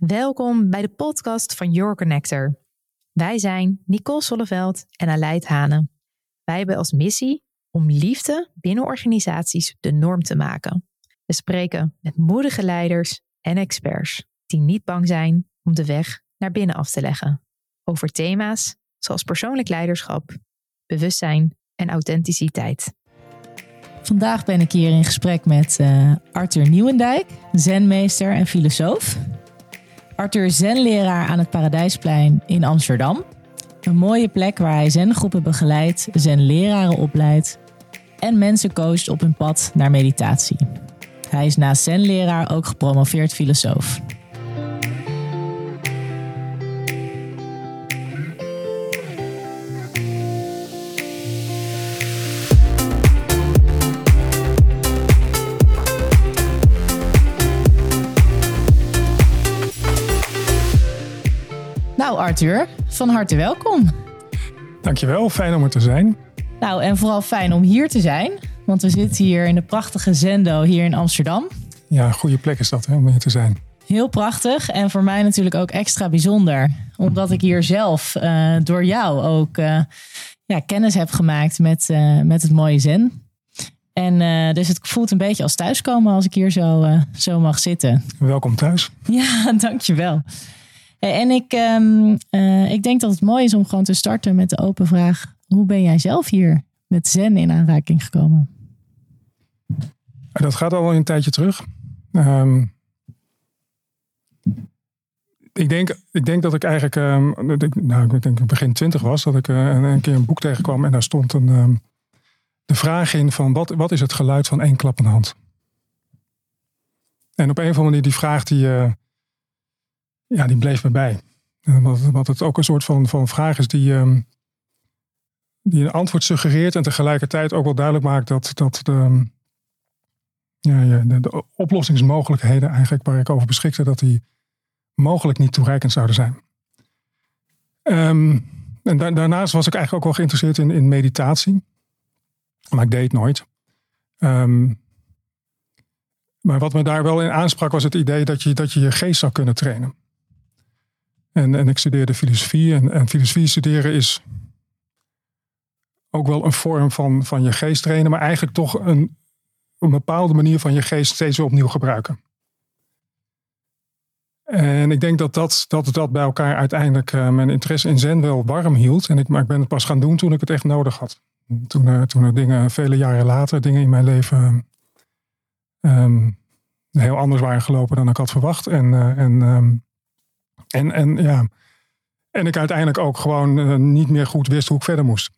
Welkom bij de podcast van Your Connector. Wij zijn Nicole Solleveld en Aleid Hane. Wij hebben als missie om liefde binnen organisaties de norm te maken. We spreken met moedige leiders en experts die niet bang zijn om de weg naar binnen af te leggen. Over thema's zoals persoonlijk leiderschap, bewustzijn en authenticiteit. Vandaag ben ik hier in gesprek met uh, Arthur Nieuwendijk, zenmeester en filosoof. Arthur zenleraar aan het Paradijsplein in Amsterdam. Een mooie plek waar hij zengroepen begeleidt, zenleraren opleidt en mensen coacht op hun pad naar meditatie. Hij is naast zenleraar ook gepromoveerd filosoof. Nou Arthur, van harte welkom. Dankjewel, fijn om er te zijn. Nou, en vooral fijn om hier te zijn. Want we zitten hier in de prachtige Zendo hier in Amsterdam. Ja, een goede plek is dat hè, om hier te zijn. Heel prachtig en voor mij natuurlijk ook extra bijzonder. Omdat ik hier zelf uh, door jou ook uh, ja, kennis heb gemaakt met, uh, met het mooie zen. En dus het voelt een beetje als thuiskomen als ik hier zo, zo mag zitten. Welkom thuis. Ja, dankjewel. En ik, um, ik denk dat het mooi is om gewoon te starten met de open vraag: hoe ben jij zelf hier met Zen in aanraking gekomen? Dat gaat al een tijdje terug. Um, ik, denk, ik denk dat ik eigenlijk, um, nou, ik denk begin twintig was, dat ik uh, een keer een boek tegenkwam en daar stond een, de vraag in van wat, wat is het geluid van één klappende hand? En op een of andere manier die vraag die, ja, die bleef me bij. Wat, wat het ook een soort van, van vraag is die, um, die een antwoord suggereert en tegelijkertijd ook wel duidelijk maakt dat, dat de, ja, de, de oplossingsmogelijkheden eigenlijk waar ik over beschikte, dat die mogelijk niet toereikend zouden zijn. Um, en da daarnaast was ik eigenlijk ook wel geïnteresseerd in, in meditatie. Maar ik deed het nooit. Maar wat me daar wel in aansprak was het idee dat je dat je, je geest zou kunnen trainen. En, en ik studeerde filosofie. En, en filosofie studeren is ook wel een vorm van, van je geest trainen, maar eigenlijk toch een, een bepaalde manier van je geest steeds opnieuw gebruiken. En ik denk dat dat, dat, dat bij elkaar uiteindelijk uh, mijn interesse in Zen wel warm hield. En ik, maar ik ben het pas gaan doen toen ik het echt nodig had. Toen, uh, toen er dingen, vele jaren later, dingen in mijn leven um, heel anders waren gelopen dan ik had verwacht. En, uh, en um, en, en, ja. en ik uiteindelijk ook gewoon uh, niet meer goed wist hoe ik verder moest.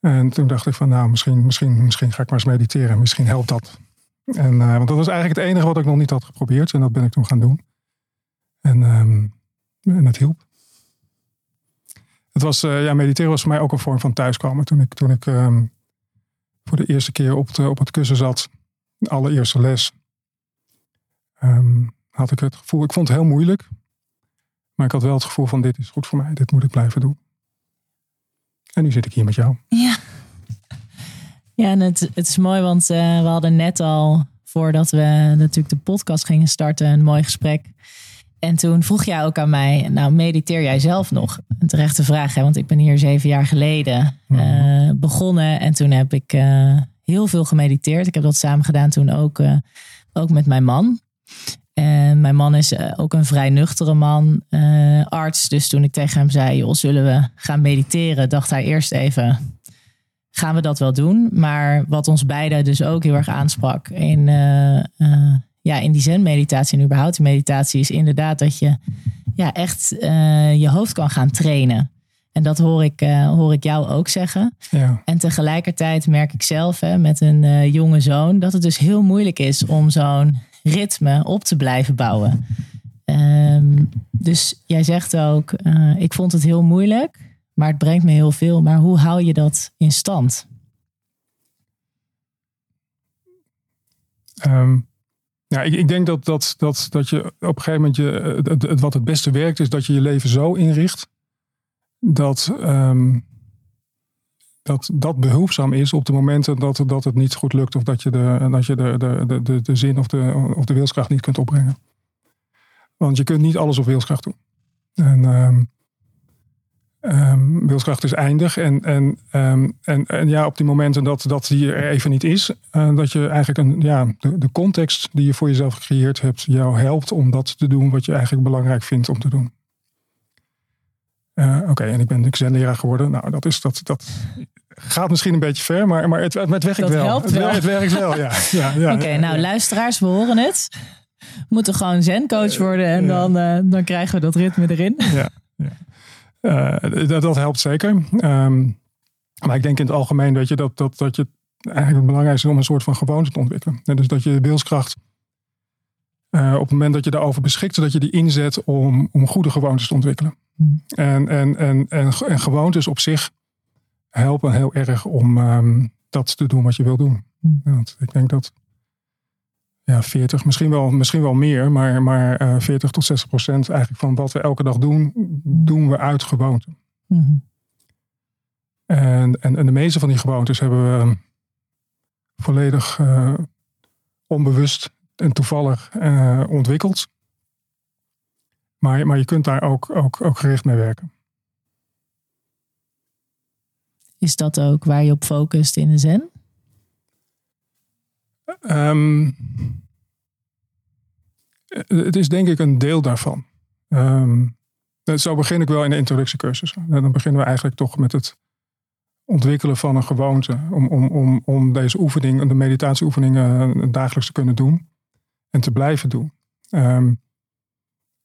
En toen dacht ik van nou, misschien, misschien, misschien ga ik maar eens mediteren. Misschien helpt dat. En, uh, want dat was eigenlijk het enige wat ik nog niet had geprobeerd. En dat ben ik toen gaan doen. En, um, en het hielp. Het was, uh, ja, mediteren was voor mij ook een vorm van thuiskomen. Toen ik, toen ik um, voor de eerste keer op, op het kussen zat, de allereerste les, um, had ik het gevoel, ik vond het heel moeilijk. Maar ik had wel het gevoel van dit is goed voor mij, dit moet ik blijven doen. En nu zit ik hier met jou. Ja, ja en het, het is mooi, want uh, we hadden net al, voordat we natuurlijk de podcast gingen starten, een mooi gesprek. En toen vroeg jij ook aan mij, nou mediteer jij zelf nog? Een terechte vraag, hè? want ik ben hier zeven jaar geleden uh, begonnen. En toen heb ik uh, heel veel gemediteerd. Ik heb dat samen gedaan toen ook, ook met mijn man. En mijn man is uh, ook een vrij nuchtere man, uh, arts. Dus toen ik tegen hem zei, joh, zullen we gaan mediteren? Dacht hij eerst even, gaan we dat wel doen? Maar wat ons beiden dus ook heel erg aansprak in, uh, ja, in die zen-meditatie en überhaupt die meditatie... is inderdaad dat je ja, echt je hoofd kan gaan trainen. En dat hoor ik, hoor ik jou ook zeggen. Ja. En tegelijkertijd merk ik zelf hè, met een jonge zoon... dat het dus heel moeilijk is om zo'n ritme op te blijven bouwen. Um, dus jij zegt ook, uh, ik vond het heel moeilijk, maar het brengt me heel veel. Maar hoe hou je dat in stand? Um, ja, ik, ik, denk dat, dat, dat, dat je op een gegeven moment je, het, wat het beste werkt, is dat je je leven zo inricht dat, um, dat dat behulpzaam is op de momenten dat, dat het niet goed lukt of dat je de, dat je de, de, de, de zin of de, of de wilskracht niet kunt opbrengen. Want je kunt niet alles op wilskracht doen. En ehm, ehm, wilskracht is eindig. En, en, ehm, en, en ja, op die momenten dat, dat die er even niet is, uh, dat je eigenlijk een, ja, de, de context die je voor jezelf gecreëerd hebt, jou helpt om dat te doen wat je eigenlijk belangrijk vindt om te doen. Uh, Oké, en ik ben zenleraar geworden. Nou, dat, is, dat, dat gaat misschien een beetje ver, maar, maar het, het werkt Dat wel. helpt het, wel. Het werkt wel, ja. ja, ja Oké, nou luisteraars, we horen het. We moeten gewoon zencoach worden en dan, eh, dan krijgen we dat ritme erin. ja, ja. Eh, dat, dat helpt zeker. Ehm, maar ik denk in het algemeen weet je, dat, dat, dat je eigenlijk het belangrijkste is om een soort van gewoonte te ontwikkelen. En dus dat je de wilskracht eh, op het moment dat je daarover beschikt, dat je die inzet om, om goede gewoontes te ontwikkelen. Hmm. En, en, en, en, en gewoontes op zich helpen heel erg om ehm, dat te doen wat je wil doen. Hmm. Want ik denk dat ja, 40, misschien wel, misschien wel meer, maar, maar eh 40 tot 60 procent eigenlijk van wat we elke dag doen, doen we uit gewoonte. Mhm. En, en, en de meeste van die gewoontes hebben we volledig eh, onbewust en toevallig eh, ontwikkeld. Maar, maar je kunt daar ook, ook, ook gericht mee werken. Is dat ook waar je op focust in de zen? Ehm, het is denk ik een deel daarvan. Ehm, zo begin ik wel in de introductiecursus. Dan beginnen we eigenlijk toch met het ontwikkelen van een gewoonte. Om, om, om, om deze oefening, de meditatieoefeningen eh, dagelijks te kunnen doen. En te blijven doen. Ehm,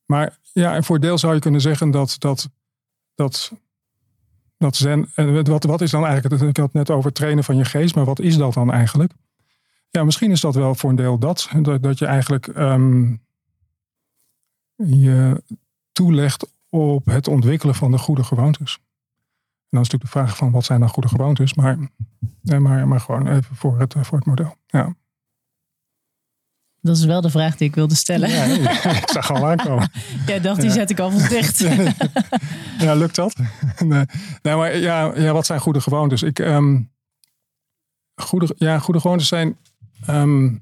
maar ja, en voor deel zou je kunnen zeggen dat, dat, dat, dat zen... En wat, wat is dan eigenlijk... Ik had het net over trainen van je geest. Maar wat is dat dan eigenlijk? Ja, misschien is dat wel voor een deel dat. Dat, dat je eigenlijk ehm, je toelegt op het ontwikkelen van de goede gewoontes. En dan is natuurlijk de vraag van wat zijn dan goede gewoontes. Maar, nee, maar, maar gewoon even voor het, voor het model. Ja. Dat is wel de vraag die ik wilde stellen. Ja, ik zag al aankomen. Jij dacht, die Ja. zet ik alvast dicht. Ja, lukt dat? Nee, nee maar ja, ja, wat zijn goede gewoontes? Ik, ehm, goede, ja, goede gewoontes zijn, ehm,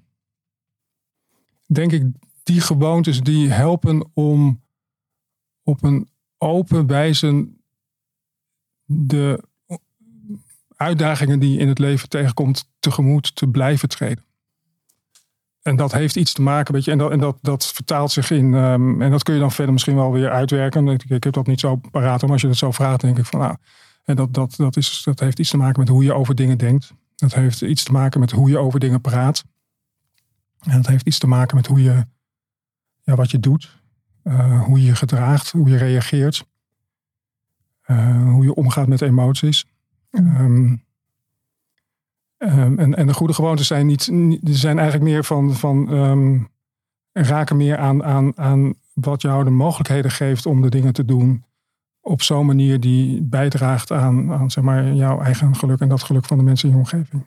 denk ik, die gewoontes die helpen om op een open wijze de uitdagingen die je in het leven tegenkomt tegemoet te blijven treden. En dat heeft iets te maken, weet je, en dat, en dat, dat vertaalt zich in, ehm, en dat kun je dan verder misschien wel weer uitwerken. Ik, ik heb dat niet zo paraat, maar als je dat zo vraagt, denk ik van, nou, en dat, dat, dat, is, dat heeft iets te maken met hoe je over dingen denkt. Dat heeft iets te maken met hoe je over dingen praat. En dat heeft iets te maken met hoe je, ja, wat je doet, eh, hoe je je gedraagt, hoe je reageert, eh, hoe je omgaat met emoties. Ehm, ehm, en, en de goede gewoontes zijn, niet, zijn eigenlijk meer van, van ehm, raken meer aan, aan, aan wat jou de mogelijkheden geeft om de dingen te doen op zo'n manier die bijdraagt aan, aan zeg maar, jouw eigen geluk en dat geluk van de mensen in je omgeving.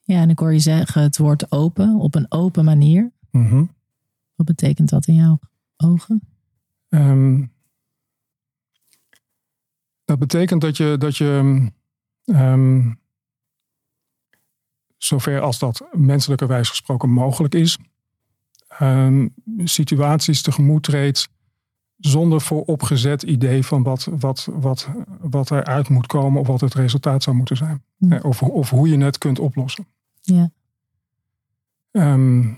Ja, en ik hoor je zeggen het woord open, op een open manier. Mhm. Wat betekent dat in jouw ogen? Ehm, dat betekent dat je, dat je ehm, zover als dat menselijkerwijs gesproken mogelijk is, ehm, situaties tegemoet treedt zonder vooropgezet idee van wat, wat, wat, wat eruit moet komen of wat het resultaat zou moeten zijn. Eh, Of, of hoe je het kunt oplossen. Ja. Ehm,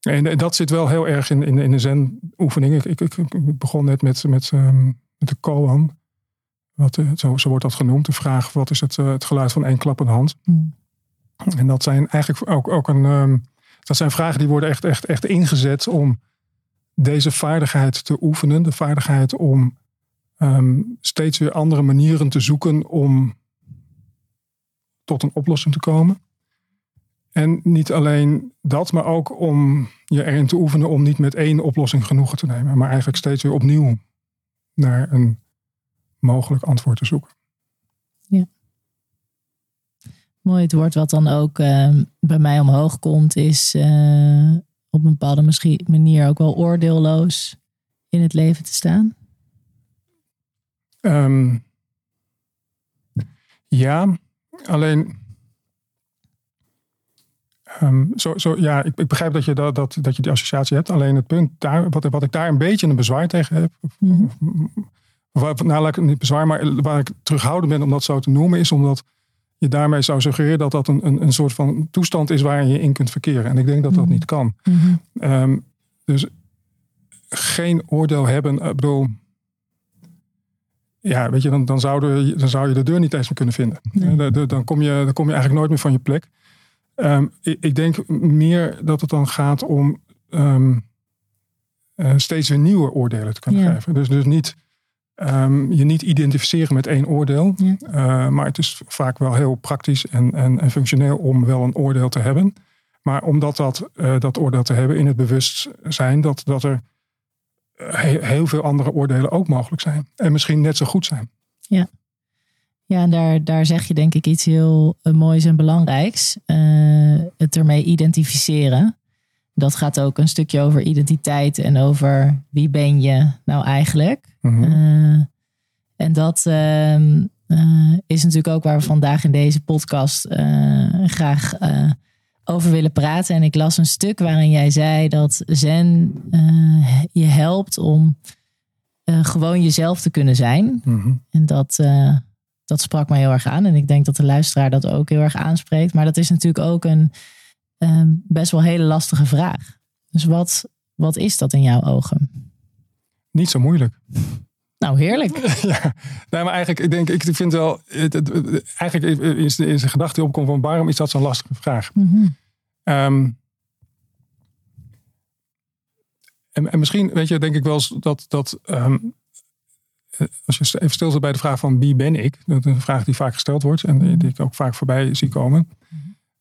en dat zit wel heel erg in, in, in de zen-oefening. Ik, ik, ik, ik begon net met, met, met de koan. Wat, eh, zo, zo wordt dat genoemd. De vraag, wat is het, eh, het geluid van één klappende hand? Hm. En dat zijn eigenlijk ook, ook een... ehm, dat zijn vragen die worden echt, echt, echt ingezet om deze vaardigheid te oefenen. De vaardigheid om ehm, steeds weer andere manieren te zoeken om tot een oplossing te komen. En niet alleen dat, maar ook om je erin te oefenen om niet met één oplossing genoegen te nemen. Maar eigenlijk steeds weer opnieuw naar een mogelijk antwoord te zoeken. Mooi, het woord wat dan ook eh, bij mij omhoog komt, is eh, op een bepaalde misschien manier ook wel oordeelloos in het leven te staan. Ehm, ja, alleen ehm, zo, zo, ja, ik, ik begrijp dat je, dat, dat, dat je die associatie hebt. Alleen het punt daar, wat, wat ik daar een beetje een bezwaar tegen heb. Mhm. Waar, nou, laat ik het niet bezwaar, maar waar ik terughouden ben om dat zo te noemen, is omdat je daarmee zou suggereren dat dat een, een, een soort van toestand is waarin je in kunt verkeren. En ik denk dat dat Mhm. niet kan. Mhm. Ehm, dus geen oordeel hebben. Ik bedoel, ja, weet je, dan, dan, zouden, dan zou je de deur niet eens meer kunnen vinden. Nee. Eh, de- de- dan, kom je, dan kom je eigenlijk nooit meer van je plek. Ehm, ik, ik denk meer dat het dan gaat om ehm, eh, steeds weer nieuwe oordelen te kunnen Ja. geven. Dus, dus niet, ehm, je niet identificeren met één oordeel. Ja. Eh, maar het is vaak wel heel praktisch en, en, en functioneel om wel een oordeel te hebben. Maar omdat dat, eh, dat oordeel te hebben in het bewustzijn dat, dat er he- heel veel andere oordelen ook mogelijk zijn. En misschien net zo goed zijn. Ja, en daar, daar zeg je denk ik iets heel eh, moois en belangrijks. Eh, het ermee identificeren. Dat gaat ook een stukje over identiteit en over wie ben je nou eigenlijk. Mhm. Eh, en dat ehm, eh, is natuurlijk ook waar we vandaag in deze podcast eh, graag over willen praten. En ik las een stuk waarin jij zei dat Zen je helpt om gewoon jezelf te kunnen zijn. Mhm. En dat, dat sprak mij heel erg aan. En ik denk dat de luisteraar dat ook heel erg aanspreekt. Maar dat is natuurlijk ook een ehm, best wel hele lastige vraag. Dus wat, wat is dat in jouw ogen? Niet zo moeilijk. Nou, heerlijk. ja, nee, maar eigenlijk, ik denk, ik vind wel, het, het- het- eigenlijk is de, is de gedachte die opkomt van waarom is dat zo'n lastige vraag? Mhm. Ehm, en, en misschien, weet je, denk ik wel eens dat, dat ehm, eh, als je even stilstaat bij de vraag van wie ben ik? Dat is een vraag die vaak gesteld wordt en die, die ik ook vaak voorbij zie komen.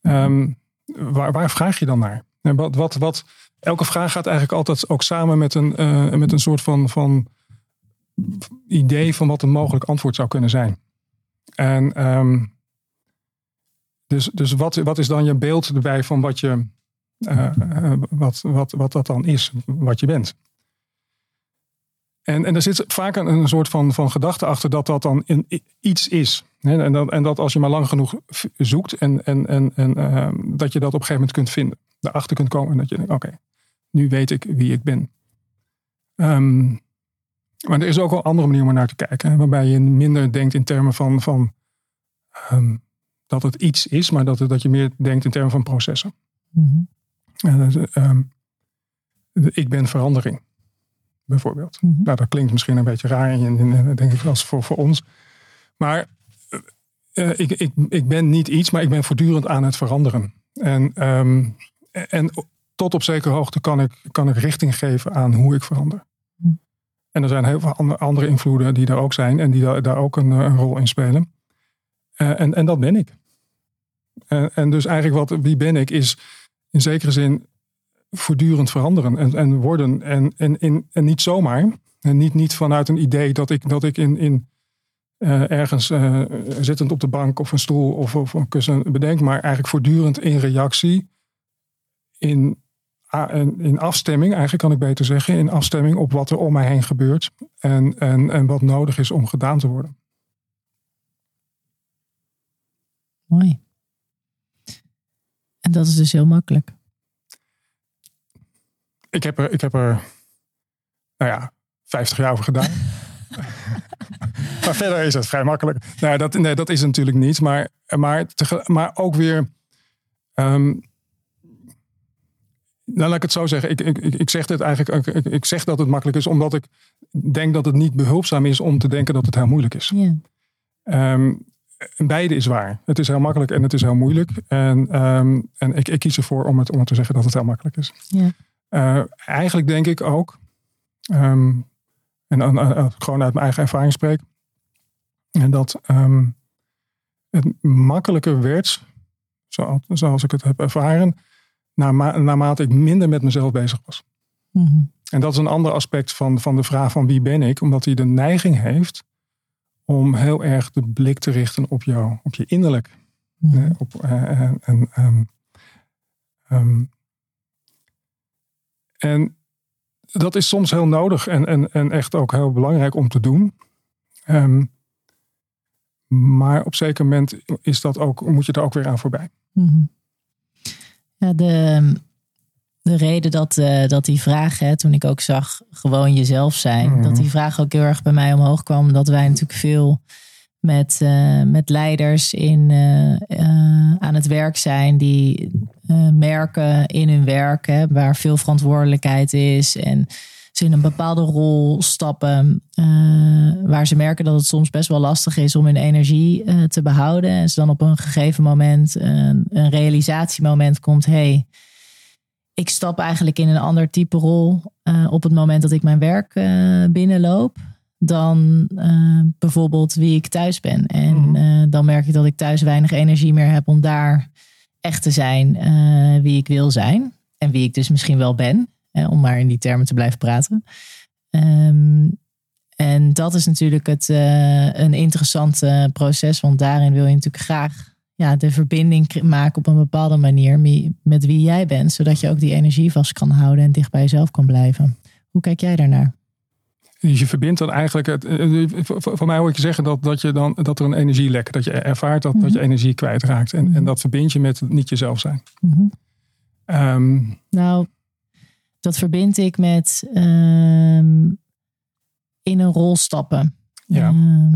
Ehm, waar, waar vraag je dan naar? En wat, wat, wat, elke vraag gaat eigenlijk altijd ook samen met een, eh, met een soort van, van idee van wat een mogelijk antwoord zou kunnen zijn. En ehm, dus, dus wat, wat is dan je beeld erbij van wat, je, eh, eh, wat, wat, wat dat dan is, wat je bent? En, en er zit vaak een, een soort van, van gedachte achter dat dat dan iets is. En dat, en dat als je maar lang genoeg zoekt en, en, en, en eh, dat je dat op een gegeven moment kunt vinden. Daarachter kunt komen en dat je denkt, oké, nu weet ik wie ik ben. Ehm, maar er is ook wel een andere manier om naar te kijken. hè, Waarbij je minder denkt in termen van, van ehm, dat het iets is, maar dat, dat je meer denkt in termen van processen. Mhm. Ehm, ik ben verandering, bijvoorbeeld. Mhm. Nou, dat klinkt misschien een beetje raar, en, en, en denk ik eens voor, voor ons. Maar eh, ik, ik, ik ben niet iets, maar ik ben voortdurend aan het veranderen. En, ehm, en tot op zekere hoogte kan ik, kan ik richting geven aan hoe ik verander. En er zijn heel veel andere- invloeden die er ook zijn en die daar, daar ook een, eh, een rol in spelen. Eh, en, en dat ben ik. En, en dus eigenlijk wat, wie ben ik, is in zekere zin voortdurend veranderen en, en worden. En, en, in, en niet zomaar. En niet, niet vanuit een idee dat ik, dat ik in, in eh, ergens eh, zittend op de bank of een stoel of, of een kussen bedenk, maar eigenlijk voortdurend in reactie, in, in afstemming, eigenlijk kan ik beter zeggen, in afstemming op wat er om mij heen gebeurt en, en, en wat nodig is om gedaan te worden. Mooi. En dat is dus heel makkelijk. Ik heb er, ik heb er nou ja, 50 jaar over gedaan. maar verder is het vrij makkelijk. Nou, dat, nee, dat is natuurlijk niet. Maar, maar, maar ook weer. ehm, nou, laat ik het zo zeggen. Ik, ik, ik, zeg dit eigenlijk. Ik, ik zeg dat het makkelijk is, omdat ik denk dat het niet behulpzaam is om te denken dat het heel moeilijk is. En beide is waar. Het is heel makkelijk en het is heel moeilijk. En, ehm, en ik, ik kies ervoor om het, om het te zeggen dat het heel makkelijk is. Eh, eigenlijk denk ik ook, ehm, en dan eh, eh, gewoon uit mijn eigen ervaring spreek, en dat ehm, het makkelijker werd, zo- zoals ik het heb ervaren, naarma- naarmate ik minder met mezelf bezig was. Mhm. En dat is een ander aspect van, van de vraag van wie ben ik, omdat hij de neiging heeft om heel erg de blik te richten op jou, op je innerlijk. Mhm. Op, eh, en, en, ehm, ehm, en dat is soms heel nodig en, en, en echt ook heel belangrijk om te doen. Ehm, maar op zeker moment is dat ook, moet je er ook weer aan voorbij. Mhm. Ja, de, de reden dat, uh, dat die vraag, hè, toen ik ook zag gewoon jezelf zijn, Mhm. dat die vraag ook heel erg bij mij omhoog kwam. Dat wij natuurlijk veel met, eh, met leiders in, eh, eh, aan het werk zijn die eh, merken in hun werk, hè, waar veel verantwoordelijkheid is en ze in een bepaalde rol stappen, eh, waar ze merken dat het soms best wel lastig is om hun energie eh, te behouden. En ze dan op een gegeven moment een, een realisatiemoment komt, hey, ik stap eigenlijk in een ander type rol op het moment dat ik mijn werk binnenloop. Dan bijvoorbeeld wie ik thuis ben. En Mhm. dan merk ik dat ik thuis weinig energie meer heb om daar echt te zijn eh, wie ik wil zijn. En wie ik dus misschien wel ben. eh, om maar in die termen te blijven praten. Ehm, en dat is natuurlijk het, eh, een interessant proces. Want daarin wil je natuurlijk graag ja, de verbinding maken op een bepaalde manier me- met wie jij bent. Zodat je ook die energie vast kan houden en dicht bij jezelf kan blijven. Hoe kijk jij daarnaar? Dus je verbindt dan eigenlijk, het, eh, eh, voor mij hoor ik je zeggen dat, dat, je dan, dat er een energielek, dat je ervaart dat, dat je energie kwijtraakt. En, en dat verbind je met niet jezelf zijn. Mhm. Ehm, Nou, dat verbind ik met ehm, in een rol stappen. ja. Ehm,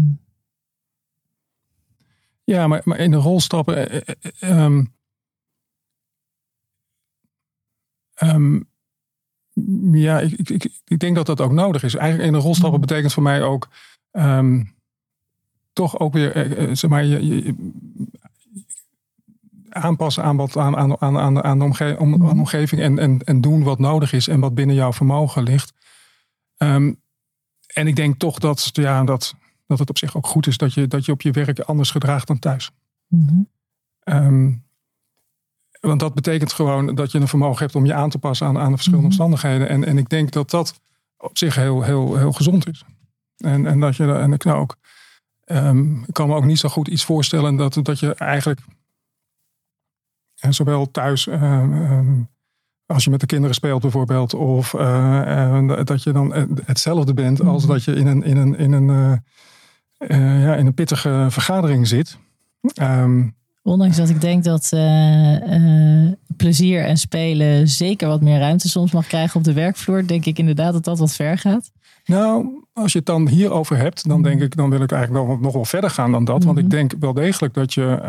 ja, maar, maar in de rol stappen. eh, eh, eh, ehm, ehm, ja, ik, ik, ik, denk dat dat ook nodig is. Eigenlijk in een rol stappen Mhm. betekent voor mij ook ehm, toch ook weer, eh, eh, zeg maar, je, je- aanpassen aan, wat, aan, aan, aan, aan, de omge- om, aan de Mhm. omgeving en, en, en doen wat nodig is en wat binnen jouw vermogen ligt. Ehm, en ik denk toch dat, ja, dat, dat het op zich ook goed is dat je, dat je op je werk anders gedraagt dan thuis. Ehm, want dat betekent gewoon dat je een vermogen hebt om je aan te passen aan, aan de verschillende Mhm. omstandigheden. En, en ik denk dat dat op zich heel, heel, heel gezond is. En, en dat je en ik nou ook. ehm, ik kan me ook niet zo goed iets voorstellen dat, dat je eigenlijk. En zowel thuis. ehm, ehm, als je met de kinderen speelt bijvoorbeeld. Of eh, eh, dat je dan hetzelfde bent als Mhm. dat je in een, in een, in een, eh, eh, ja, in een pittige vergadering zit. Ehm, Ondanks dat ik denk dat eh, eh, plezier en spelen zeker wat meer ruimte soms mag krijgen op de werkvloer, denk ik inderdaad dat dat wat ver gaat. Nou, als je het dan hierover hebt, dan denk ik, dan wil ik eigenlijk nog, nog wel verder gaan dan dat. Want Mhm. ik denk wel degelijk dat je.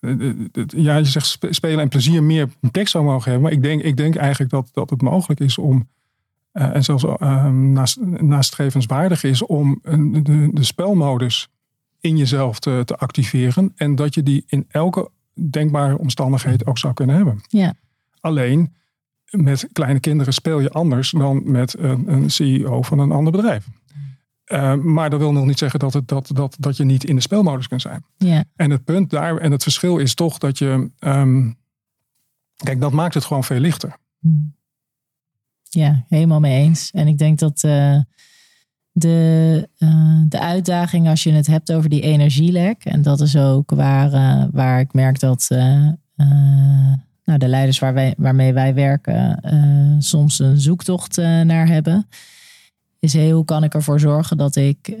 het- het- ja, je zegt spe- spelen en plezier meer plek zou mogen hebben. Maar ik denk, ik denk eigenlijk dat, dat het mogelijk is om. eh, en zelfs naast, nastrevenswaardig is om de spelmodus in jezelf te, te activeren. En dat je die in elke denkbare omstandigheid ook zou kunnen hebben. Ja. Alleen met kleine kinderen speel je anders dan met een, een CEO van een ander bedrijf. Uh, maar dat wil nog niet zeggen dat, het, dat, dat, dat je niet in de speelmodus kunt zijn. Ja. En het punt daar en het verschil is toch dat je. Um, kijk, dat maakt het gewoon veel lichter. Ja, helemaal mee eens. En ik denk dat uh, de, uh, de uitdaging als je het hebt over die energielek. En dat is ook waar, uh, waar ik merk dat nou, de leiders waar wij, waarmee wij werken soms een zoektocht naar hebben. Is hey, hoe kan ik ervoor zorgen dat ik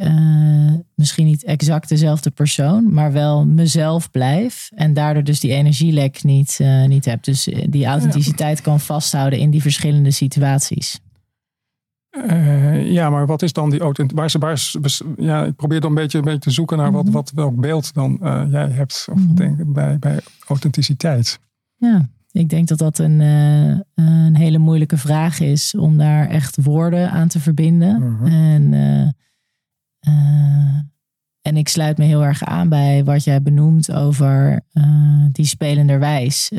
misschien niet exact dezelfde persoon, maar wel mezelf blijf. En daardoor dus die energielek niet, niet heb. Dus die authenticiteit kan vasthouden in die verschillende situaties. Uh, ja, maar wat is dan die authenticiteit? Waar, waar, ja, ik probeer dan een beetje, een beetje te zoeken naar wat, wat, welk beeld dan uh, jij hebt of mm-hmm. denk, bij, bij authenticiteit. Ja, ik denk dat dat een, uh, een hele moeilijke vraag is om daar echt woorden aan te verbinden. Mhm. En, en ik sluit me heel erg aan bij wat jij benoemt over die spelenderwijs.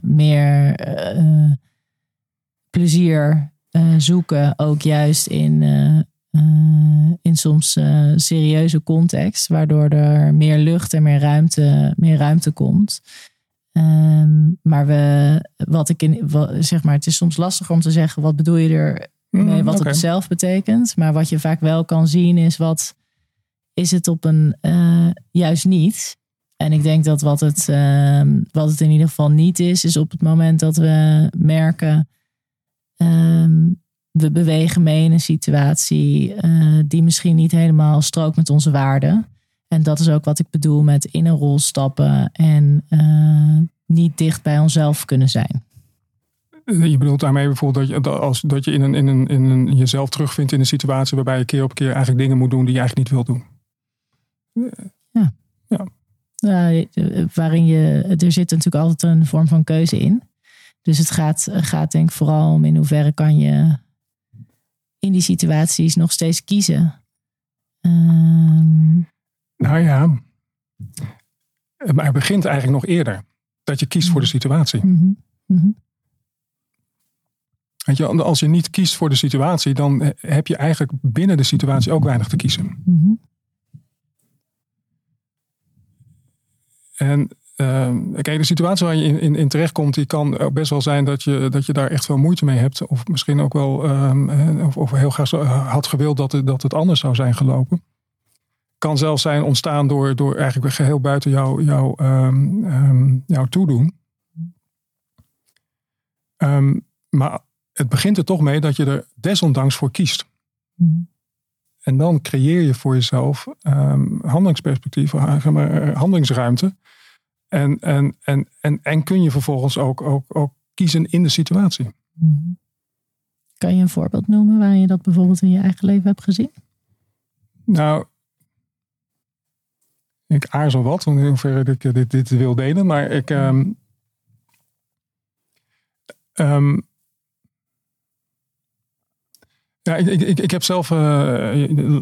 meer plezier zoeken, ook juist in, in soms serieuze context, waardoor er meer lucht en meer ruimte, meer ruimte komt. Um, maar we, wat ik in, wat, zeg maar, het is soms lastig om te zeggen, wat bedoel je er mee, wat okay. het zelf betekent. Maar wat je vaak wel kan zien is, wat is het op een, uh, juist niet. En ik denk dat wat het, uh, wat het in ieder geval niet is, is op het moment dat we merken, um, we bewegen mee in een situatie uh, die misschien niet helemaal strookt met onze waarden. En dat is ook wat ik bedoel met in een rol stappen en uh, niet dicht bij onszelf kunnen zijn. Je bedoelt daarmee bijvoorbeeld dat je, als, dat je in een, in een, in een, jezelf terugvindt in een situatie waarbij je keer op keer eigenlijk dingen moet doen die je eigenlijk niet wilt doen. Ja. ja. ja waarin je, er zit natuurlijk altijd een vorm van keuze in. Dus het gaat, gaat denk ik vooral om in hoeverre kan je in die situaties nog steeds kiezen. Um... Nou ja, maar het begint eigenlijk nog eerder. Dat je kiest voor de situatie. Mm -hmm. Weet je, als je niet kiest voor de situatie, dan heb je eigenlijk binnen de situatie ook weinig te kiezen. Mm En uh, kijk, de situatie waar je in, in, in terechtkomt, die kan best wel zijn dat je, dat je daar echt veel moeite mee hebt. Of misschien ook wel, um, of, of heel graag had gewild dat het, dat het anders zou zijn gelopen. Kan zelfs zijn ontstaan door, door eigenlijk geheel buiten jou, jou, um, um, jouw toedoen. maar het begint er toch mee dat je er desondanks voor kiest. Mm. En dan creëer je voor jezelf um, handelingsperspectief, handelingsruimte. En, en, en, en, en kun je vervolgens ook, ook, ook kiezen in de situatie. Mm. Kan je een voorbeeld noemen waar je dat bijvoorbeeld in je eigen leven hebt gezien? Nou, ik aarzel wat, in hoeverre ik dit, dit wil delen. Maar ik, um, um, ja, ik, ik, ik heb zelf uh,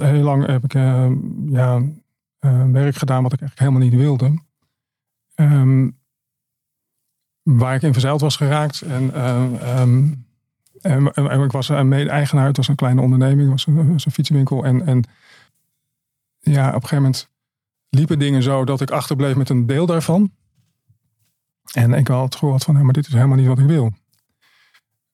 heel lang heb ik, uh, ja, uh, werk gedaan wat ik eigenlijk helemaal niet wilde. Um, waar ik in verzeild was geraakt. En, um, en, en, ik was een mede-eigenaar. Het was een kleine onderneming. Was een, was een fietsenwinkel. En, en ja, op een gegeven moment liepen dingen zo dat ik achterbleef met een deel daarvan. En ik had gehoord van, maar dit is helemaal niet wat ik wil.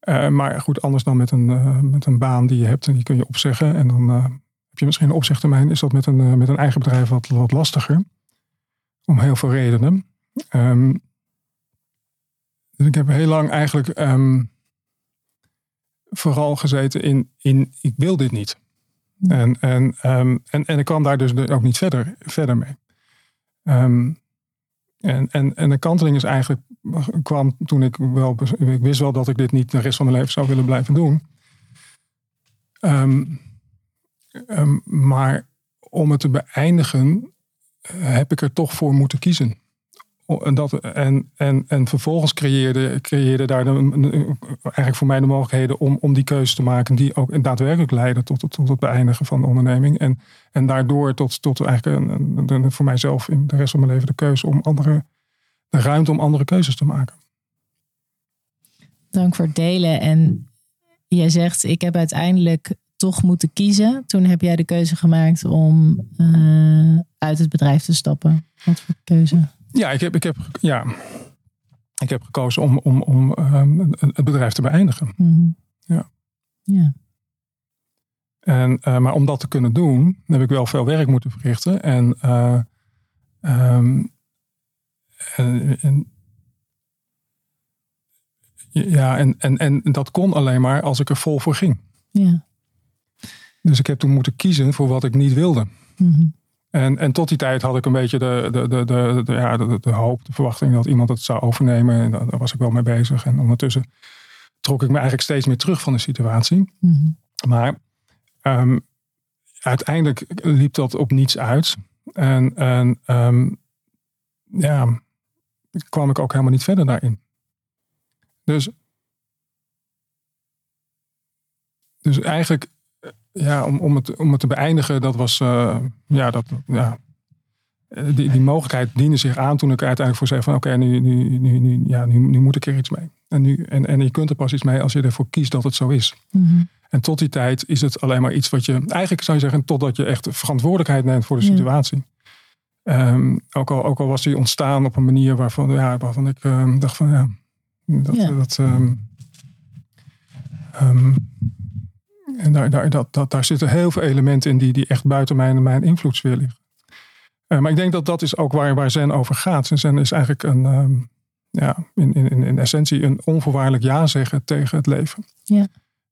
Uh, maar goed, anders dan met een, uh, met een baan die je hebt en die kun je opzeggen. En dan uh, heb je misschien een opzegtermijn. Is dat met een, met een eigen bedrijf wat, wat lastiger. Om heel veel redenen. Um, dus ik heb heel lang eigenlijk um, vooral gezeten in, in ik wil dit niet. En, en, um, en, en ik kwam daar dus ook niet verder, verder mee. En, en, en de kanteling is eigenlijk kwam toen ik wel, ik wist wel dat ik dit niet de rest van mijn leven zou willen blijven doen. Maar om het te beëindigen, heb ik er toch voor moeten kiezen. En, dat, en, en, en vervolgens creëerde, creëerde daar eigenlijk voor mij de mogelijkheden om, om die keuze te maken, die ook daadwerkelijk leiden tot, tot het beëindigen van de onderneming. En, en daardoor tot, tot eigenlijk een, een, voor mijzelf in de rest van mijn leven de keuze om andere de ruimte om andere keuzes te maken. Dank voor het delen. En jij zegt, ik heb uiteindelijk toch moeten kiezen. Toen heb jij de keuze gemaakt om uh, uit het bedrijf te stappen. Wat voor keuze? Ja, ik heb, ik heb, ja. Ik heb gekozen om, om, om um, het bedrijf te beëindigen. Mm Ja. ja. En, uh, maar om dat te kunnen doen, heb ik wel veel werk moeten verrichten. En uh, um, en, ja, en, en, en dat kon alleen maar als ik er vol voor ging. Ja. Dus ik heb toen moeten kiezen voor wat ik niet wilde. Mm en, en tot die tijd had ik een beetje de, de, de, de, de ja, de, de, hoop, de verwachting dat iemand het zou overnemen. En daar was ik wel mee bezig. En ondertussen trok ik me eigenlijk steeds meer terug van de situatie. Mm Maar um, uiteindelijk liep dat op niets uit. En, en um, ja, kwam ik ook helemaal niet verder daarin. Dus, dus eigenlijk, ja, om, om, het, om het te beëindigen, dat was, uh, ja, dat, ja, die, die mogelijkheid diende zich aan toen ik uiteindelijk voor zei van oké, nu, nu, nu, nu, ja, nu, nu moet ik er iets mee. En, nu, en, en je kunt er pas iets mee als je ervoor kiest dat het zo is. Mm En tot die tijd is het alleen maar iets wat je, eigenlijk zou je zeggen, totdat je echt verantwoordelijkheid neemt voor de situatie. Um, ook, al, ook al was die ontstaan op een manier waarvan, ja, waarvan ik um, dacht van ja, dat, ja. dat um, en daar, daar, dat, dat, daar zitten heel veel elementen in die, die echt buiten mijn, mijn invloedssfeer liggen. Uh, maar ik denk dat dat is ook waar, waar Zen over gaat. Zen is eigenlijk een, ja, in, in, in essentie een onvoorwaardelijk ja zeggen tegen het leven. Ja.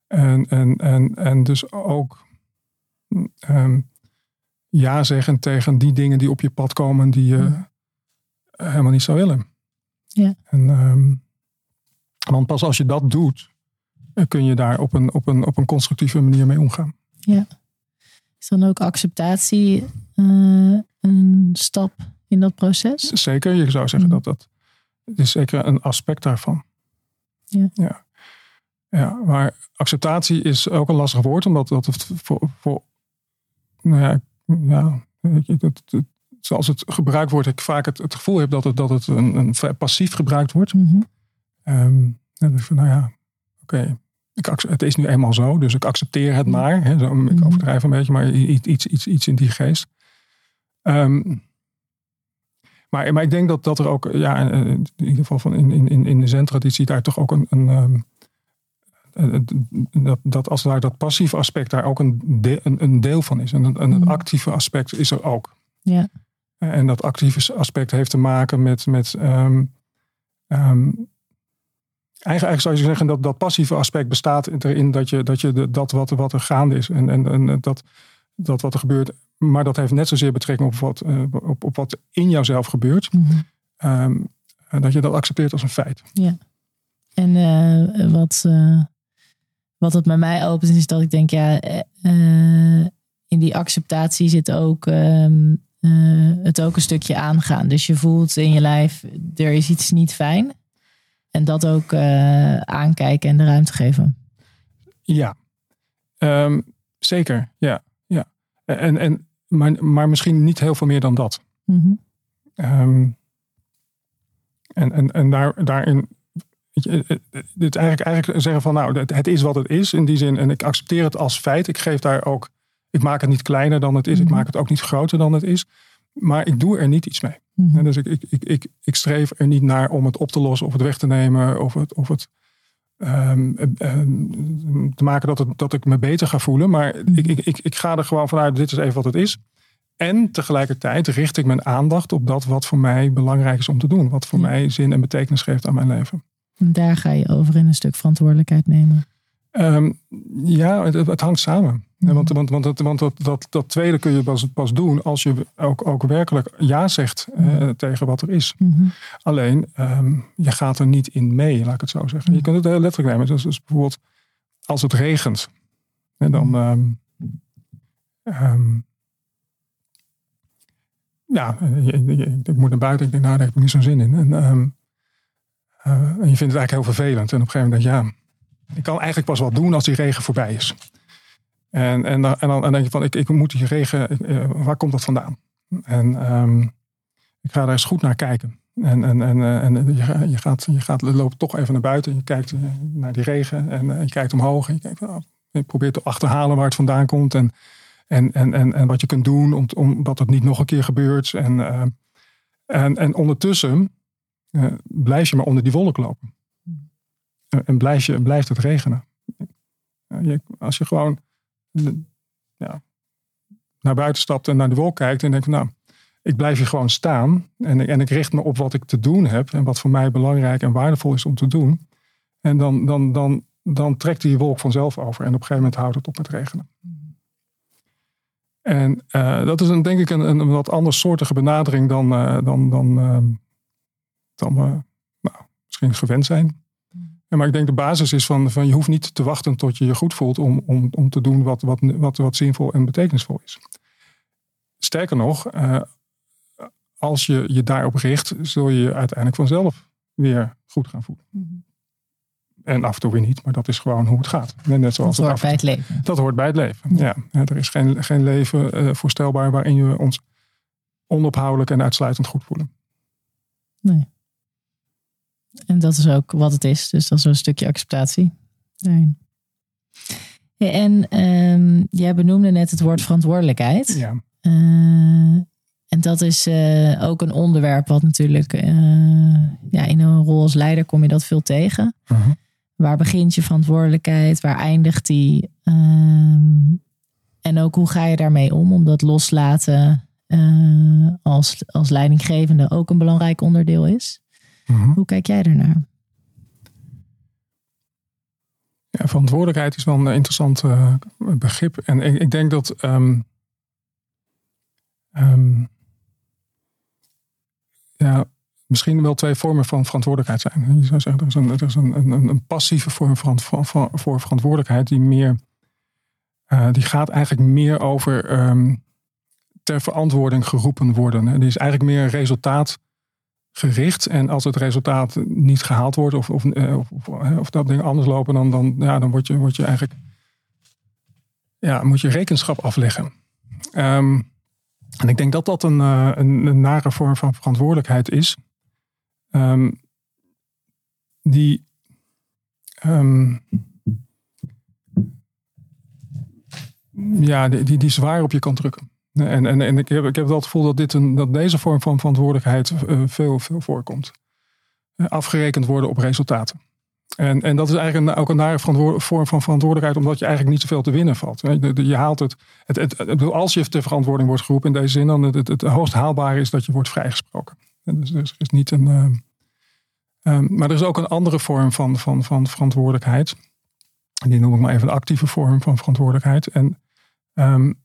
En, en, en, en dus ook ja zeggen tegen die dingen die op je pad komen die je helemaal niet zou willen. Ja. En, ehm, want pas als je dat doet, kun je daar op een, op een, op een constructieve manier mee omgaan. Ja. Is dan ook acceptatie uh, een stap in dat proces? Zeker, je zou zeggen dat dat het is zeker een aspect daarvan. Ja. ja. Ja, maar acceptatie is ook een lastig woord, omdat dat het voor, voor nou ja, ja weet je, dat, dat, zoals het gebruikt wordt, ik vaak het, het gevoel heb dat het, dat het een, een passief gebruikt wordt. Mm -hmm. um, nou ja, oké, okay, het is nu eenmaal zo, dus ik accepteer het maar. Hè, zo, ik overdrijf een beetje, maar iets, iets, iets in die geest. Um, maar, maar ik denk dat, dat er ook, ja, in ieder geval van in, in, in de zen-traditie, daar toch ook een, een um, dat, dat als daar dat passieve aspect daar ook een, de, een, een, deel van is. En, en het actieve aspect is er ook. Ja. En dat actieve aspect heeft te maken met. met um, um, Eigenlijk, zou je zeggen dat dat passieve aspect bestaat erin dat je, dat, je de, dat wat, wat er gaande is. En, en, en dat, dat wat er gebeurt. Maar dat heeft net zozeer betrekking op wat, uh, op, op wat in jouzelf gebeurt. Mm -hmm. um, dat je dat accepteert als een feit. Ja. En uh, wat, uh, wat het bij mij opent is dat ik denk, ja, in die acceptatie zit ook um, het ook een stukje aangaan. Dus je voelt in je lijf, er is iets niet fijn. En dat ook aankijken en de ruimte geven. Ja, um, zeker. Ja, ja. En, en, maar, maar misschien niet heel veel meer dan dat. Mm -hmm. um, en, en, en daar, daarin. Dit eigenlijk, eigenlijk zeggen van nou, het is wat het is in die zin. En ik accepteer het als feit. Ik geef daar ook. Ik maak het niet kleiner dan het is. Mhm. Ik maak het ook niet groter dan het is. Maar ik doe er niet iets mee. Mhm. Dus ik, ik, ik, ik, ik streef er niet naar om het op te lossen of het weg te nemen. Of het, of het um, um, te maken dat, het, dat ik me beter ga voelen. Maar Mhm. ik, ik, ik, ik ga er gewoon vanuit, dit is even wat het is. En tegelijkertijd richt ik mijn aandacht op dat wat voor mij belangrijk is om te doen. Wat voor Ja. mij zin en betekenis geeft aan mijn leven. En daar ga je over in een stuk verantwoordelijkheid nemen. Ehm, ja, het, het hangt samen. Want, want, want, want dat, dat, dat tweede kun je pas, pas doen als je ook, ook werkelijk ja zegt eh, Mhm. tegen wat er is. Mhm. Alleen, ehm, je gaat er niet in mee, laat ik het zo zeggen. Je kunt het heel letterlijk nemen. Dus, dus bijvoorbeeld als het regent. En dan... ehm, ehm, ja, ik moet naar buiten. Ik denk, nou, daar heb ik niet zo'n zin in. En, eh, en je vindt het eigenlijk heel vervelend. En op een gegeven moment denk je, ja, ik kan eigenlijk pas wat doen als die regen voorbij is. En, en, dan, en dan en denk je van, ik, ik moet die regen, eh, waar komt dat vandaan? En ehm, ik ga daar eens goed naar kijken. En, en, en, eh, en je, ga- je, gaat, je gaat, loopt toch even naar buiten. Je kijkt eh, naar die regen en eh, je kijkt omhoog. En je, kijkt, oh, je probeert te achterhalen waar het vandaan komt. En, en, en, en, en wat je kunt doen om, omdat het niet nog een keer gebeurt. En, eh, en, en ondertussen eh, blijf je maar onder die wolk lopen. En- blijf je, blijft het regenen. Je- als je gewoon eh, ja, naar buiten stapt en naar de wolk kijkt en denkt, nou, ik blijf hier gewoon staan en, ik- en ik richt me op wat ik te doen heb en wat voor mij belangrijk en waardevol is om te doen. En dan, dan, dan, dan trekt die wolk vanzelf over en op een gegeven moment houdt het op met regenen. En eh, dat is een, denk ik een, een wat andersoortige benadering dan, eh, dan, dan, ehm, dan we nou, misschien gewend zijn. Ja, maar ik denk de basis is van, van je hoeft niet te wachten tot je je goed voelt om, om, om te doen wat, wat, wat, wat zinvol en betekenisvol is. Sterker nog, eh, als je je daarop richt, zul je je uiteindelijk vanzelf weer goed gaan voelen. En af en toe weer niet, maar dat is gewoon hoe het gaat. Net Dat zoals het hoort bij het leven. dat hoort bij het leven. Ja. Ja, er is geen, geen leven eh, voorstelbaar waarin je ons onophoudelijk en uitsluitend goed voelen. Nee. En dat is ook wat het is. Dus dat is een stukje acceptatie. daarin. Ja, En ehm, jij benoemde net het woord verantwoordelijkheid. Ja. Eh, en dat is eh, ook een onderwerp wat natuurlijk eh, ja, in een rol als leider kom je dat veel tegen. Mhm. Waar begint je verantwoordelijkheid? Waar eindigt die? Ehm, en ook hoe ga je daarmee om? Om dat loslaten als, als leidinggevende ook een belangrijk onderdeel is. Mhm. Hoe kijk jij ernaar? Ja, verantwoordelijkheid is wel een interessant eh, begrip. En ik, ik denk dat. ehm, ehm, ja, misschien wel twee vormen van verantwoordelijkheid zijn. Je zou zeggen, er is een, er is een, een, een passieve vorm van, van, van, voor verantwoordelijkheid die meer, uh, die gaat eigenlijk meer over um, ter verantwoording geroepen worden. Die is eigenlijk meer resultaatgericht. En als het resultaat niet gehaald wordt of, of, of, of dat dingen anders lopen, dan, dan, ja, dan word, je, word je eigenlijk, ja, moet je rekenschap afleggen. Um, en ik denk dat dat een, uh, een, een, nare vorm van verantwoordelijkheid is. Um, die um, ja, die, die, zwaar op je kan drukken. En, en, en ik, heb, ik heb wel het gevoel dat, dit een, dat deze vorm van verantwoordelijkheid uh, veel, veel voorkomt. Uh, afgerekend worden op resultaten. En, en dat is eigenlijk ook een nare vorm van verantwoordelijkheid, omdat je eigenlijk niet zoveel te winnen valt. Je haalt het, het, het, als je ter verantwoording wordt geroepen in deze zin, dan het, het, hoogst haalbare is dat je wordt vrijgesproken. Dus, dus is niet een. Uh, um, maar er is ook een andere vorm van, van, van verantwoordelijkheid. Die noem ik maar even de actieve vorm van verantwoordelijkheid. En um,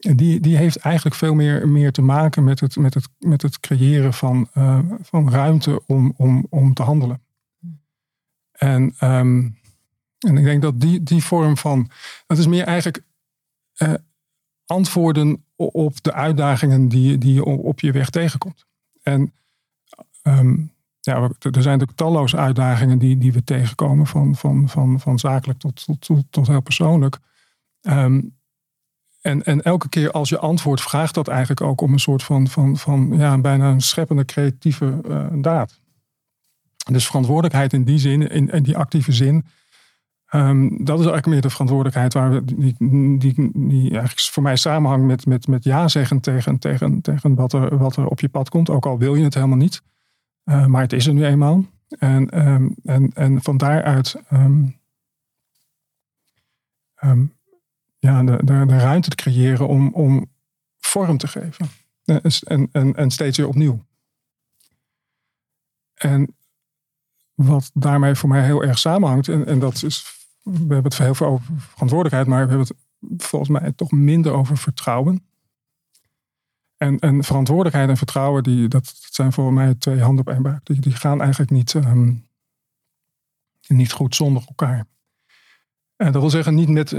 die, die heeft eigenlijk veel meer, meer te maken met het, met het, met het creëren van, uh, van ruimte om, om, om te handelen. En, um, en ik denk dat die, die vorm van. Dat is meer eigenlijk uh, antwoorden op de uitdagingen die, die je op je weg tegenkomt. En um, ja, er zijn natuurlijk talloze uitdagingen die, die we tegenkomen, van, van, van, van zakelijk tot, tot, tot, tot heel persoonlijk. Um, en, en elke keer als je antwoord vraagt dat eigenlijk ook om een soort van, van, van ja, bijna een scheppende creatieve uh, daad. Dus verantwoordelijkheid in die zin, in, in die actieve zin, um, dat is eigenlijk meer de verantwoordelijkheid waar we, die, die, die eigenlijk voor mij samenhangt met, met, met ja zeggen tegen, tegen, tegen wat, er, wat er op je pad komt. Ook al wil je het helemaal niet. Uh, maar het is er nu eenmaal. En, um, en, en van daaruit um, ja, de, de, ruimte te creëren om, om vorm te geven. En, en, en steeds weer opnieuw. En wat daarmee voor mij heel erg samenhangt, en, en dat is, we hebben het heel veel over verantwoordelijkheid, maar we hebben het volgens mij toch minder over vertrouwen. En, en verantwoordelijkheid en vertrouwen, die, dat, zijn voor mij twee handen op één buik. Die, die gaan eigenlijk niet, um, niet goed zonder elkaar. En dat wil zeggen, niet met,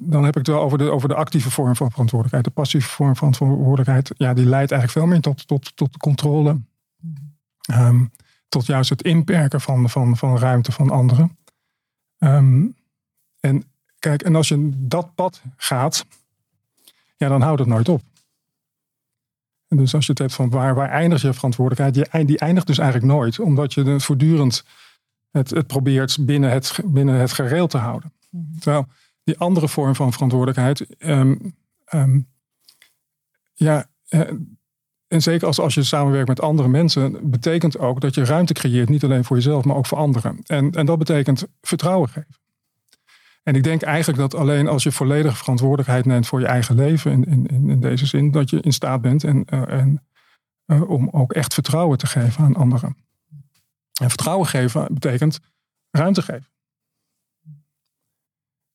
dan heb ik het wel over de, over de actieve vorm van verantwoordelijkheid. De passieve vorm van verantwoordelijkheid, ja, die leidt eigenlijk veel meer tot, tot, tot controle. Um, tot juist het inperken van, van, van ruimte van anderen. Um, en kijk, en als je dat pad gaat, ja, dan houdt het nooit op. En dus als je het hebt van waar, waar eindigt je verantwoordelijkheid, die, die eindigt dus eigenlijk nooit, omdat je voortdurend het, het probeert binnen het, binnen het gereel te houden. Mhm. Terwijl die andere vorm van verantwoordelijkheid, um, um, ja, eh, en zeker als, als je samenwerkt met andere mensen, betekent ook dat je ruimte creëert, niet alleen voor jezelf, maar ook voor anderen. En, en dat betekent vertrouwen geven. En ik denk eigenlijk dat alleen als je volledige verantwoordelijkheid neemt voor je eigen leven, in, in, in deze zin, dat je in staat bent en, uh, en, uh, om ook echt vertrouwen te geven aan anderen. En vertrouwen geven betekent ruimte geven.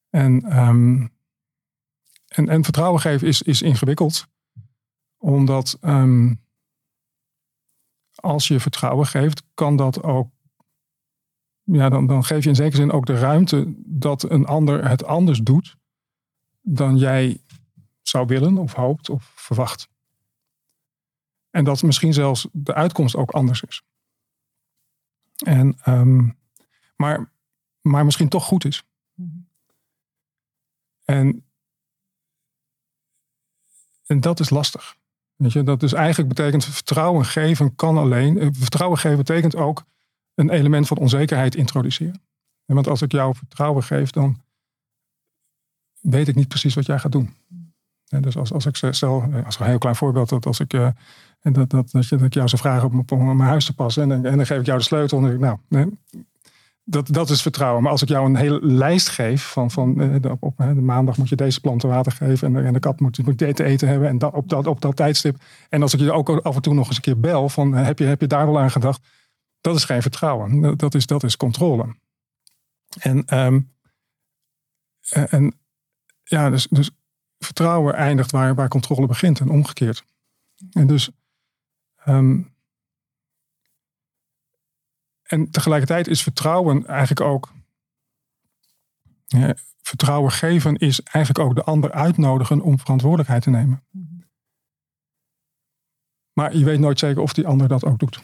En, um, en, en vertrouwen geven is, is ingewikkeld omdat um, als je vertrouwen geeft, kan dat ook. Ja, dan, dan geef je in zekere zin ook de ruimte dat een ander het anders doet dan jij zou willen of hoopt of verwacht. En dat misschien zelfs de uitkomst ook anders is. En, um, maar, maar misschien toch goed is. En, en dat is lastig. Weet je, dat dus eigenlijk betekent vertrouwen geven kan alleen. Eh, vertrouwen geven betekent ook een element van onzekerheid introduceren. Want als ik jou vertrouwen geef, dan weet ik niet precies wat jij gaat doen. En dus als, als ik stel, eh, als een heel klein voorbeeld, dat als ik, uh, dat, dat, dat, je, dat ik jou zou vragen om, om mijn huis te passen en, en dan geef ik jou de sleutel en dan ik, nou, dat, dat is vertrouwen. Maar als ik jou een hele lijst geef van, van eh, op, de maandag moet je deze planten water geven en de, en de kat moet, moet dit eten hebben en dat, op, dat, op dat tijdstip. En als ik je ook af en toe nog eens een keer bel van heb je, heb je daar wel aan gedacht? Dat is geen vertrouwen. Dat is, dat is controle. En, um, en ja, dus, dus vertrouwen eindigt waar, waar controle begint en omgekeerd. En dus. ehm, en tegelijkertijd is vertrouwen eigenlijk ook. ja, vertrouwen geven is eigenlijk ook de ander uitnodigen om verantwoordelijkheid te nemen. Maar je weet nooit zeker of die ander dat ook doet.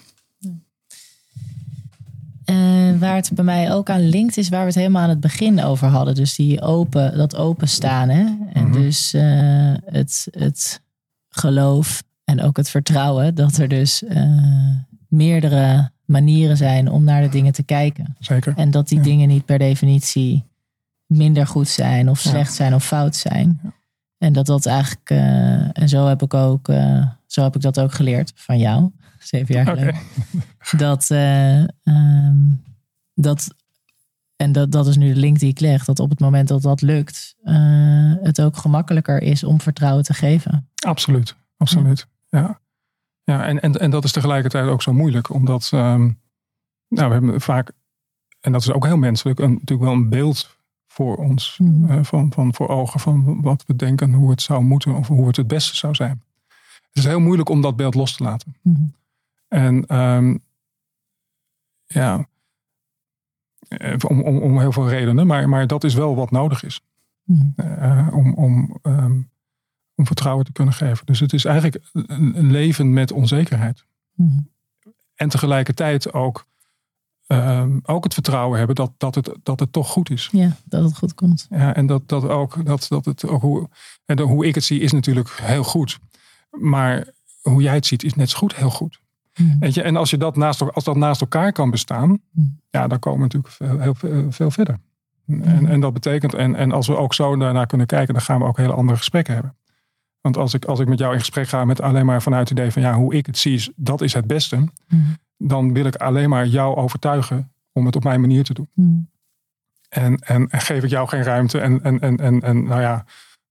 Eh, waar het bij mij ook aan linkt, is waar we het helemaal aan het begin over hadden. Dus die open, dat openstaan. Hè? En Mhm. dus eh, het, het geloof en ook het vertrouwen dat er dus eh, meerdere manieren zijn om naar de dingen te kijken. Zeker. En dat die Ja. dingen niet per definitie minder goed zijn of Ja. slecht zijn of fout zijn. Ja. En dat dat eigenlijk, en zo heb ik ook, zo heb ik dat ook geleerd van jou, zeven jaar geleden. Dat, eh, ehm, dat, en dat, dat is nu de link die ik leg, dat op het moment dat dat lukt, eh, het ook gemakkelijker is om vertrouwen te geven. Absoluut, absoluut. Ja, ja en, en, en dat is tegelijkertijd ook zo moeilijk, omdat ehm, nou, we hebben vaak, en dat is ook heel menselijk, een, natuurlijk wel een beeld voor ons, Mhm. eh, van, van voor ogen van wat we denken, hoe het zou moeten of hoe het het beste zou zijn. Het is heel moeilijk om dat beeld los te laten. Mhm. En ehm, ja, om, om, om heel veel redenen, maar, maar dat is wel wat nodig is Mhm. eh, om, om, ehm, om vertrouwen te kunnen geven. Dus het is eigenlijk een, een leven met onzekerheid. Mhm. En tegelijkertijd ook, ehm, ook het vertrouwen hebben dat, dat, het, dat het toch goed is. Ja, dat het goed komt. Ja, en dat, dat ook, dat, dat het ook hoe, en hoe ik het zie is natuurlijk heel goed. Maar hoe jij het ziet is net zo goed heel goed. Weet je? En als, je dat naast, als dat naast elkaar kan bestaan, Hmm. ja, dan komen we natuurlijk heel, veel, veel verder. En, en dat betekent, en, en als we ook zo daarnaar kunnen kijken, dan gaan we ook hele andere gesprekken hebben. Want als ik, als ik met jou in gesprek ga met alleen maar vanuit het idee van ja, hoe ik het zie, dat is het beste. Dan wil ik alleen maar jou overtuigen om het op mijn manier te doen. En, en, en geef ik jou geen ruimte. En, en, en, en, en nou ja,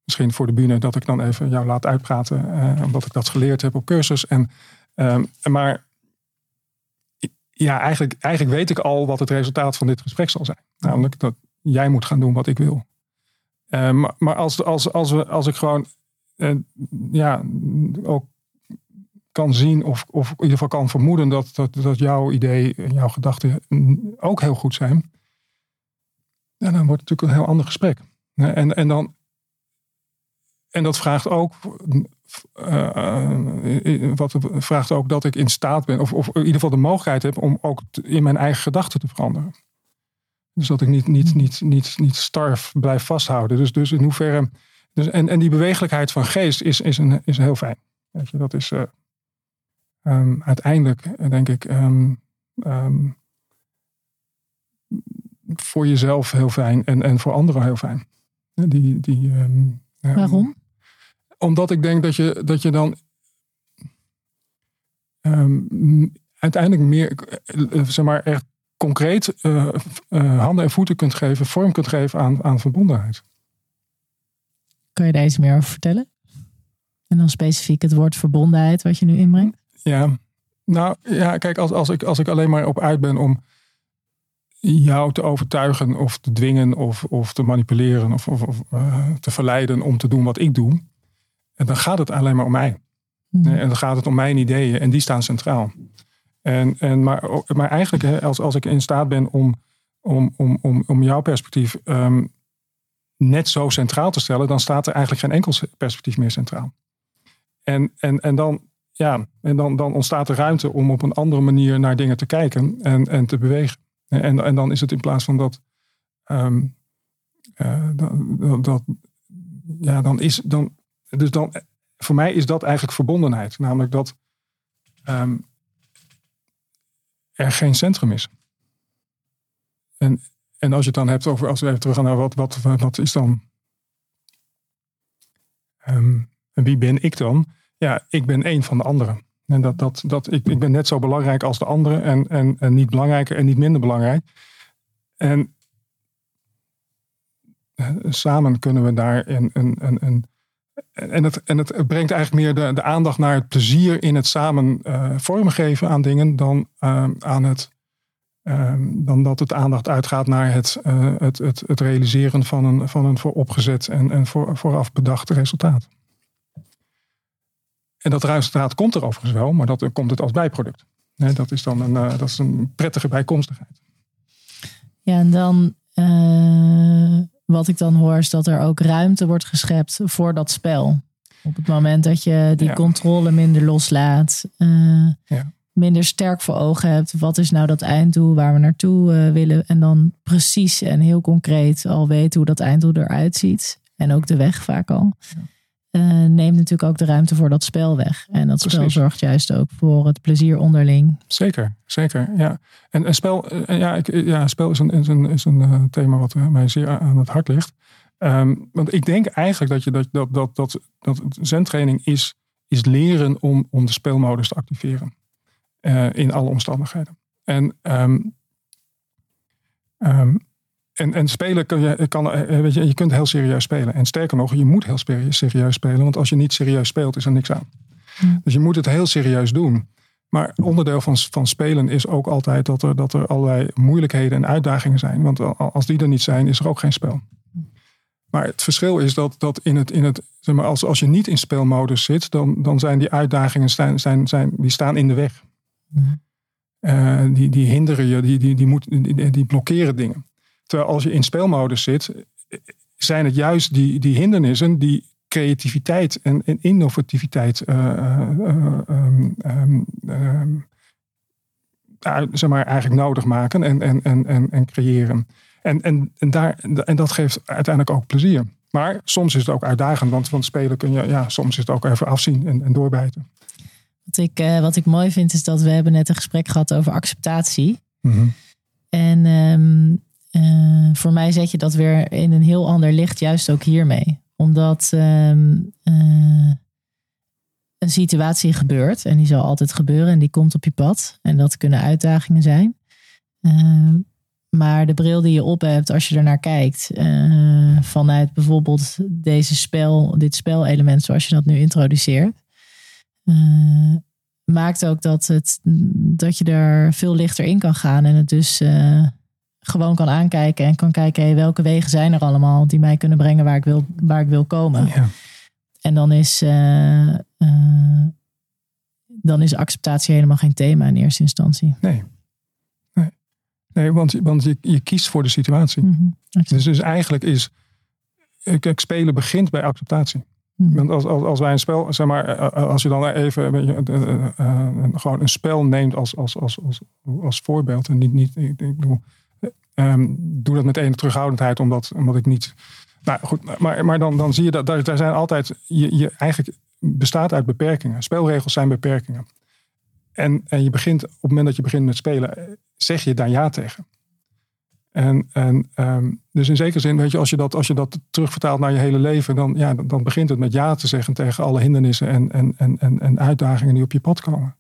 misschien voor de bühne dat ik dan even jou laat uitpraten. eh, omdat ik dat geleerd heb op cursus. En, ehm, maar ja, eigenlijk, eigenlijk weet ik al wat het resultaat van dit gesprek zal zijn. Namelijk dat jij moet gaan doen wat ik wil. Eh, maar als, als, als, we, als ik gewoon eh, ja, ook kan zien of, of in ieder geval kan vermoeden dat, dat, dat jouw idee en jouw gedachten ook heel goed zijn. Ja, dan wordt het natuurlijk een heel ander gesprek. En, en, dan, en dat vraagt ook, eh, eh, wat vraagt ook dat ik in staat ben, of, of in ieder geval de mogelijkheid heb om ook in mijn eigen gedachten te veranderen. Dus dat ik niet, niet, niet, niet, niet starf blijf vasthouden. Dus, dus in hoeverre. Dus, en, en die bewegelijkheid van geest is, is, een, is heel fijn. Je, dat is eh, ehm, uiteindelijk, denk ik, ehm, ehm, voor jezelf heel fijn en, en voor anderen heel fijn. Die, die, Waarom? Omdat ik denk dat je, dat je dan ehm, uiteindelijk meer, eh, eh, zeg maar, echt concreet eh, handen en voeten kunt geven, vorm kunt geven aan, aan verbondenheid. Kun je daar iets meer over vertellen? En dan specifiek het woord verbondenheid wat je nu inbrengt? Ja, nou ja, kijk, als, als, ik, als ik alleen maar op uit ben om jou te overtuigen of te dwingen of, of te manipuleren of, of, of, te verleiden om te doen wat ik doe, en dan gaat het alleen maar om mij. Mhm. En dan gaat het om mijn ideeën en die staan centraal. En, en maar, maar eigenlijk, hè, als, als ik in staat ben om, om, om, om, om jouw perspectief ehm, net zo centraal te stellen, dan staat er eigenlijk geen enkel perspectief meer centraal. En, en, en, dan, ja, en dan, dan ontstaat er ruimte om op een andere manier naar dingen te kijken en, en te bewegen. En, en dan is het in plaats van dat. ehm, eh, dat, dat- ja, dan is. Dan, dus dan, voor mij is dat eigenlijk verbondenheid. Namelijk dat ehm, er geen centrum is. En, en als je het dan hebt over, als we even teruggaan naar wat, wat, wat is dan. ehm, wie ben ik dan? Ja, ik ben één van de anderen. En dat, dat, dat, ik, ik ben net zo belangrijk als de anderen en, en, en niet belangrijker en niet minder belangrijk. En eh, samen kunnen we daar een, een, een en het, en het brengt eigenlijk meer de, de aandacht naar het plezier in het samen eh, vormgeven aan dingen dan eh, aan het Ehm, dan dat het aandacht uitgaat naar het, uh, het, het, het, realiseren van een, van een vooropgezet en, en voor, vooraf bedacht resultaat. En dat resultaat komt er overigens wel, maar dat komt het als bijproduct. Dat is dan een, uh, dat is een prettige bijkomstigheid. Ja, en dan uh, wat ik dan hoor is dat er ook ruimte wordt geschept voor dat spel. Op het moment dat je die ja. controle minder loslaat. Ja minder sterk voor ogen hebt. Wat is nou dat einddoel waar we naartoe uh, willen? En dan precies en heel concreet al weten hoe dat einddoel eruit ziet. En ook de weg vaak al. Neemt natuurlijk ook de ruimte voor dat spel weg. En dat spel zorgt juist ook voor het plezier onderling. Zeker, zeker. Ja. En, en spel, uh, ja, ik, ja, spel is een, is een, is een thema wat mij zeer aan het hart ligt. Um, want ik denk eigenlijk dat je dat, dat, dat, dat, dat zentraining is, is leren om, om de speelmodus te activeren. Uh, in alle omstandigheden. En, um, um, en, en spelen kun je, kan, eh, weet je, je kunt heel serieus spelen. En sterker nog, je moet heel serieus spelen. Want als je niet serieus speelt, is er niks aan. Hmm. Dus je moet het heel serieus doen. Maar onderdeel van, van spelen is ook altijd dat er, dat er allerlei moeilijkheden en uitdagingen zijn. Want als die er niet zijn, is er ook geen spel. Maar het verschil is dat, dat in het, in het, zeg maar, als, als je niet in speelmodus zit, dan, dan zijn die uitdagingen zijn, zijn, zijn, die staan in de weg. Uh, die, die hinderen je, die, die, die, moet, die, die blokkeren dingen. Terwijl als je in speelmodus zit, zijn het juist die, die hindernissen die creativiteit en, en innovativiteit uh, uh, um, um, zeg maar, eigenlijk nodig maken en, en, en, en, en creëren. En, en, en, daar, en dat geeft uiteindelijk ook plezier. Maar soms is het ook uitdagend, want van spelen kun je, ja, soms is het ook even afzien en, en doorbijten. Wat ik, uh, wat ik mooi vind is dat we hebben net een gesprek gehad over acceptatie. Mm En um, uh, voor mij zet je dat weer in een heel ander licht, juist ook hiermee. Omdat um, uh, een situatie gebeurt en die zal altijd gebeuren en die komt op je pad. En dat kunnen uitdagingen zijn. Uh, maar de bril die je op hebt als je ernaar kijkt, uh, vanuit bijvoorbeeld deze spel, dit spelelement zoals je dat nu introduceert, maakt ook dat, het, dat je er veel lichter in kan gaan. En het dus gewoon kan aankijken en kan kijken hey, welke wegen zijn er allemaal die mij kunnen brengen waar ik wil, waar ik wil komen. Ja. En dan is, uh, dan is acceptatie helemaal geen thema in eerste instantie. Nee. Nee, nee want, want je, je kiest voor de situatie. Mm -hmm. dus, dus eigenlijk is. Kijk, spelen begint bij acceptatie. Hmm. Want als, als, als wij een spel, zeg maar, eh, eh, als je dan even uh, gewoon een spel neemt als, als, als, als, als voorbeeld. En niet, niet ik, bedoel, um, doe dat met enige terughoudendheid, omdat, omdat ik niet. Nou goed, maar, maar dan, dan zie je dat daar, zijn altijd. Je, je eigenlijk bestaat uit beperkingen. Spelregels zijn beperkingen. En, en je begint, op het moment dat je begint met spelen, zeg je daar ja tegen. En, en um, dus in zekere zin, weet je, als je dat, als je dat terugvertaalt naar je hele leven, dan, ja, dan begint het met ja te zeggen tegen alle hindernissen en, en, en, en, en uitdagingen die op je pad komen.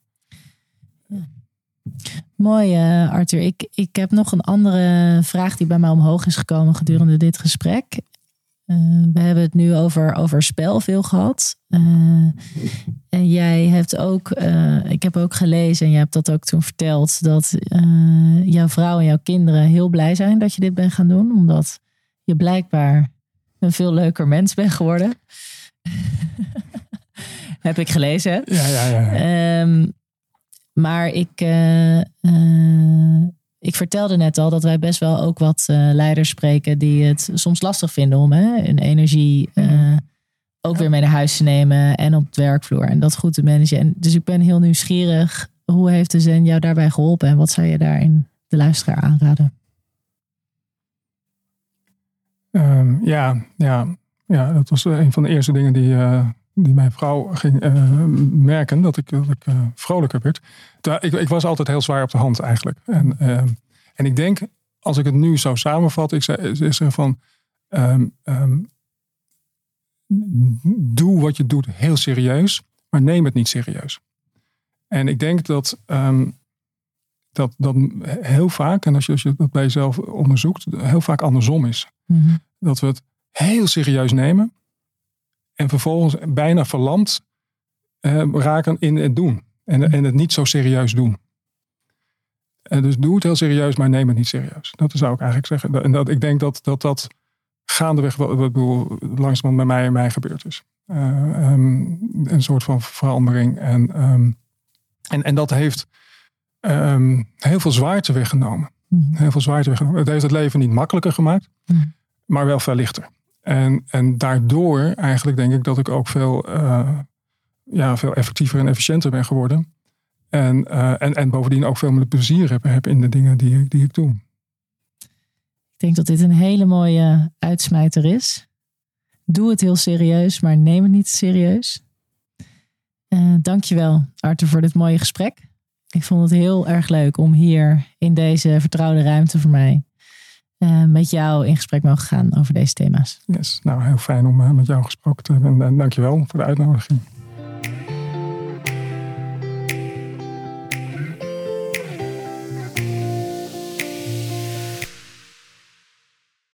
Mooi, uh, Arthur. Ik, ik heb nog een andere vraag die bij mij omhoog is gekomen gedurende dit gesprek. Uh, we hebben het nu over, over spel veel gehad. Uh, en jij hebt ook, ik heb ook gelezen en je hebt dat ook toen verteld, dat jouw vrouw en jouw kinderen heel blij zijn dat je dit bent gaan doen, omdat je blijkbaar een veel leuker mens bent geworden. heb ik gelezen. Ja, ja, ja. Um, maar ik, ik vertelde net al dat wij best wel ook wat uh, leiders spreken die het soms lastig vinden om hè, hun energie uh, ook weer mee naar huis te nemen en op het werkvloer en dat goed te managen. En dus ik ben heel nieuwsgierig, hoe heeft de Zen jou daarbij geholpen en wat zou je daarin de luisteraar aanraden? Um, ja, ja, ja, dat was een van de eerste dingen die, uh, die mijn vrouw ging merken, dat ik, dat ik vrolijker werd ik, ik, was altijd heel zwaar op de hand eigenlijk. En, uh, en ik denk, als ik het nu zo samenvat, ik zei, is er van. Um, um, doe wat je doet heel serieus, maar neem het niet serieus. En ik denk dat, um, dat, dat heel vaak, en als je, als je dat bij jezelf onderzoekt, heel vaak andersom is. Mm -hmm. Dat we het heel serieus nemen en vervolgens bijna verlamd uh, raken in het doen. En, en het niet zo serieus doen. En dus doe het heel serieus, maar neem het niet serieus. Dat zou ik eigenlijk zeggen. En dat, ik denk dat dat, dat gaandeweg wel, ik bedoel, langzamerhand bij mij en mij gebeurd is. Uh, een soort van verandering. En, um, en, en dat heeft um, heel veel zwaarte weggenomen. Mm. Heel veel zwaarte weggenomen. Het heeft het leven niet makkelijker gemaakt, mm. maar wel veel lichter. En, en daardoor eigenlijk denk ik dat ik ook veel, uh, ja, veel effectiever en efficiënter ben geworden. En, uh, en, en bovendien ook veel meer plezier heb, heb in de dingen die, die ik doe. Ik denk dat dit een hele mooie uitsmijter is. Doe het heel serieus, maar neem het niet serieus. Uh, dankjewel, Arthur, voor dit mooie gesprek. Ik vond het heel erg leuk om hier in deze vertrouwde ruimte voor mij uh, met jou in gesprek mogen gaan over deze thema's. Yes, nou heel fijn om uh, met jou gesproken te hebben en dankjewel voor de uitnodiging.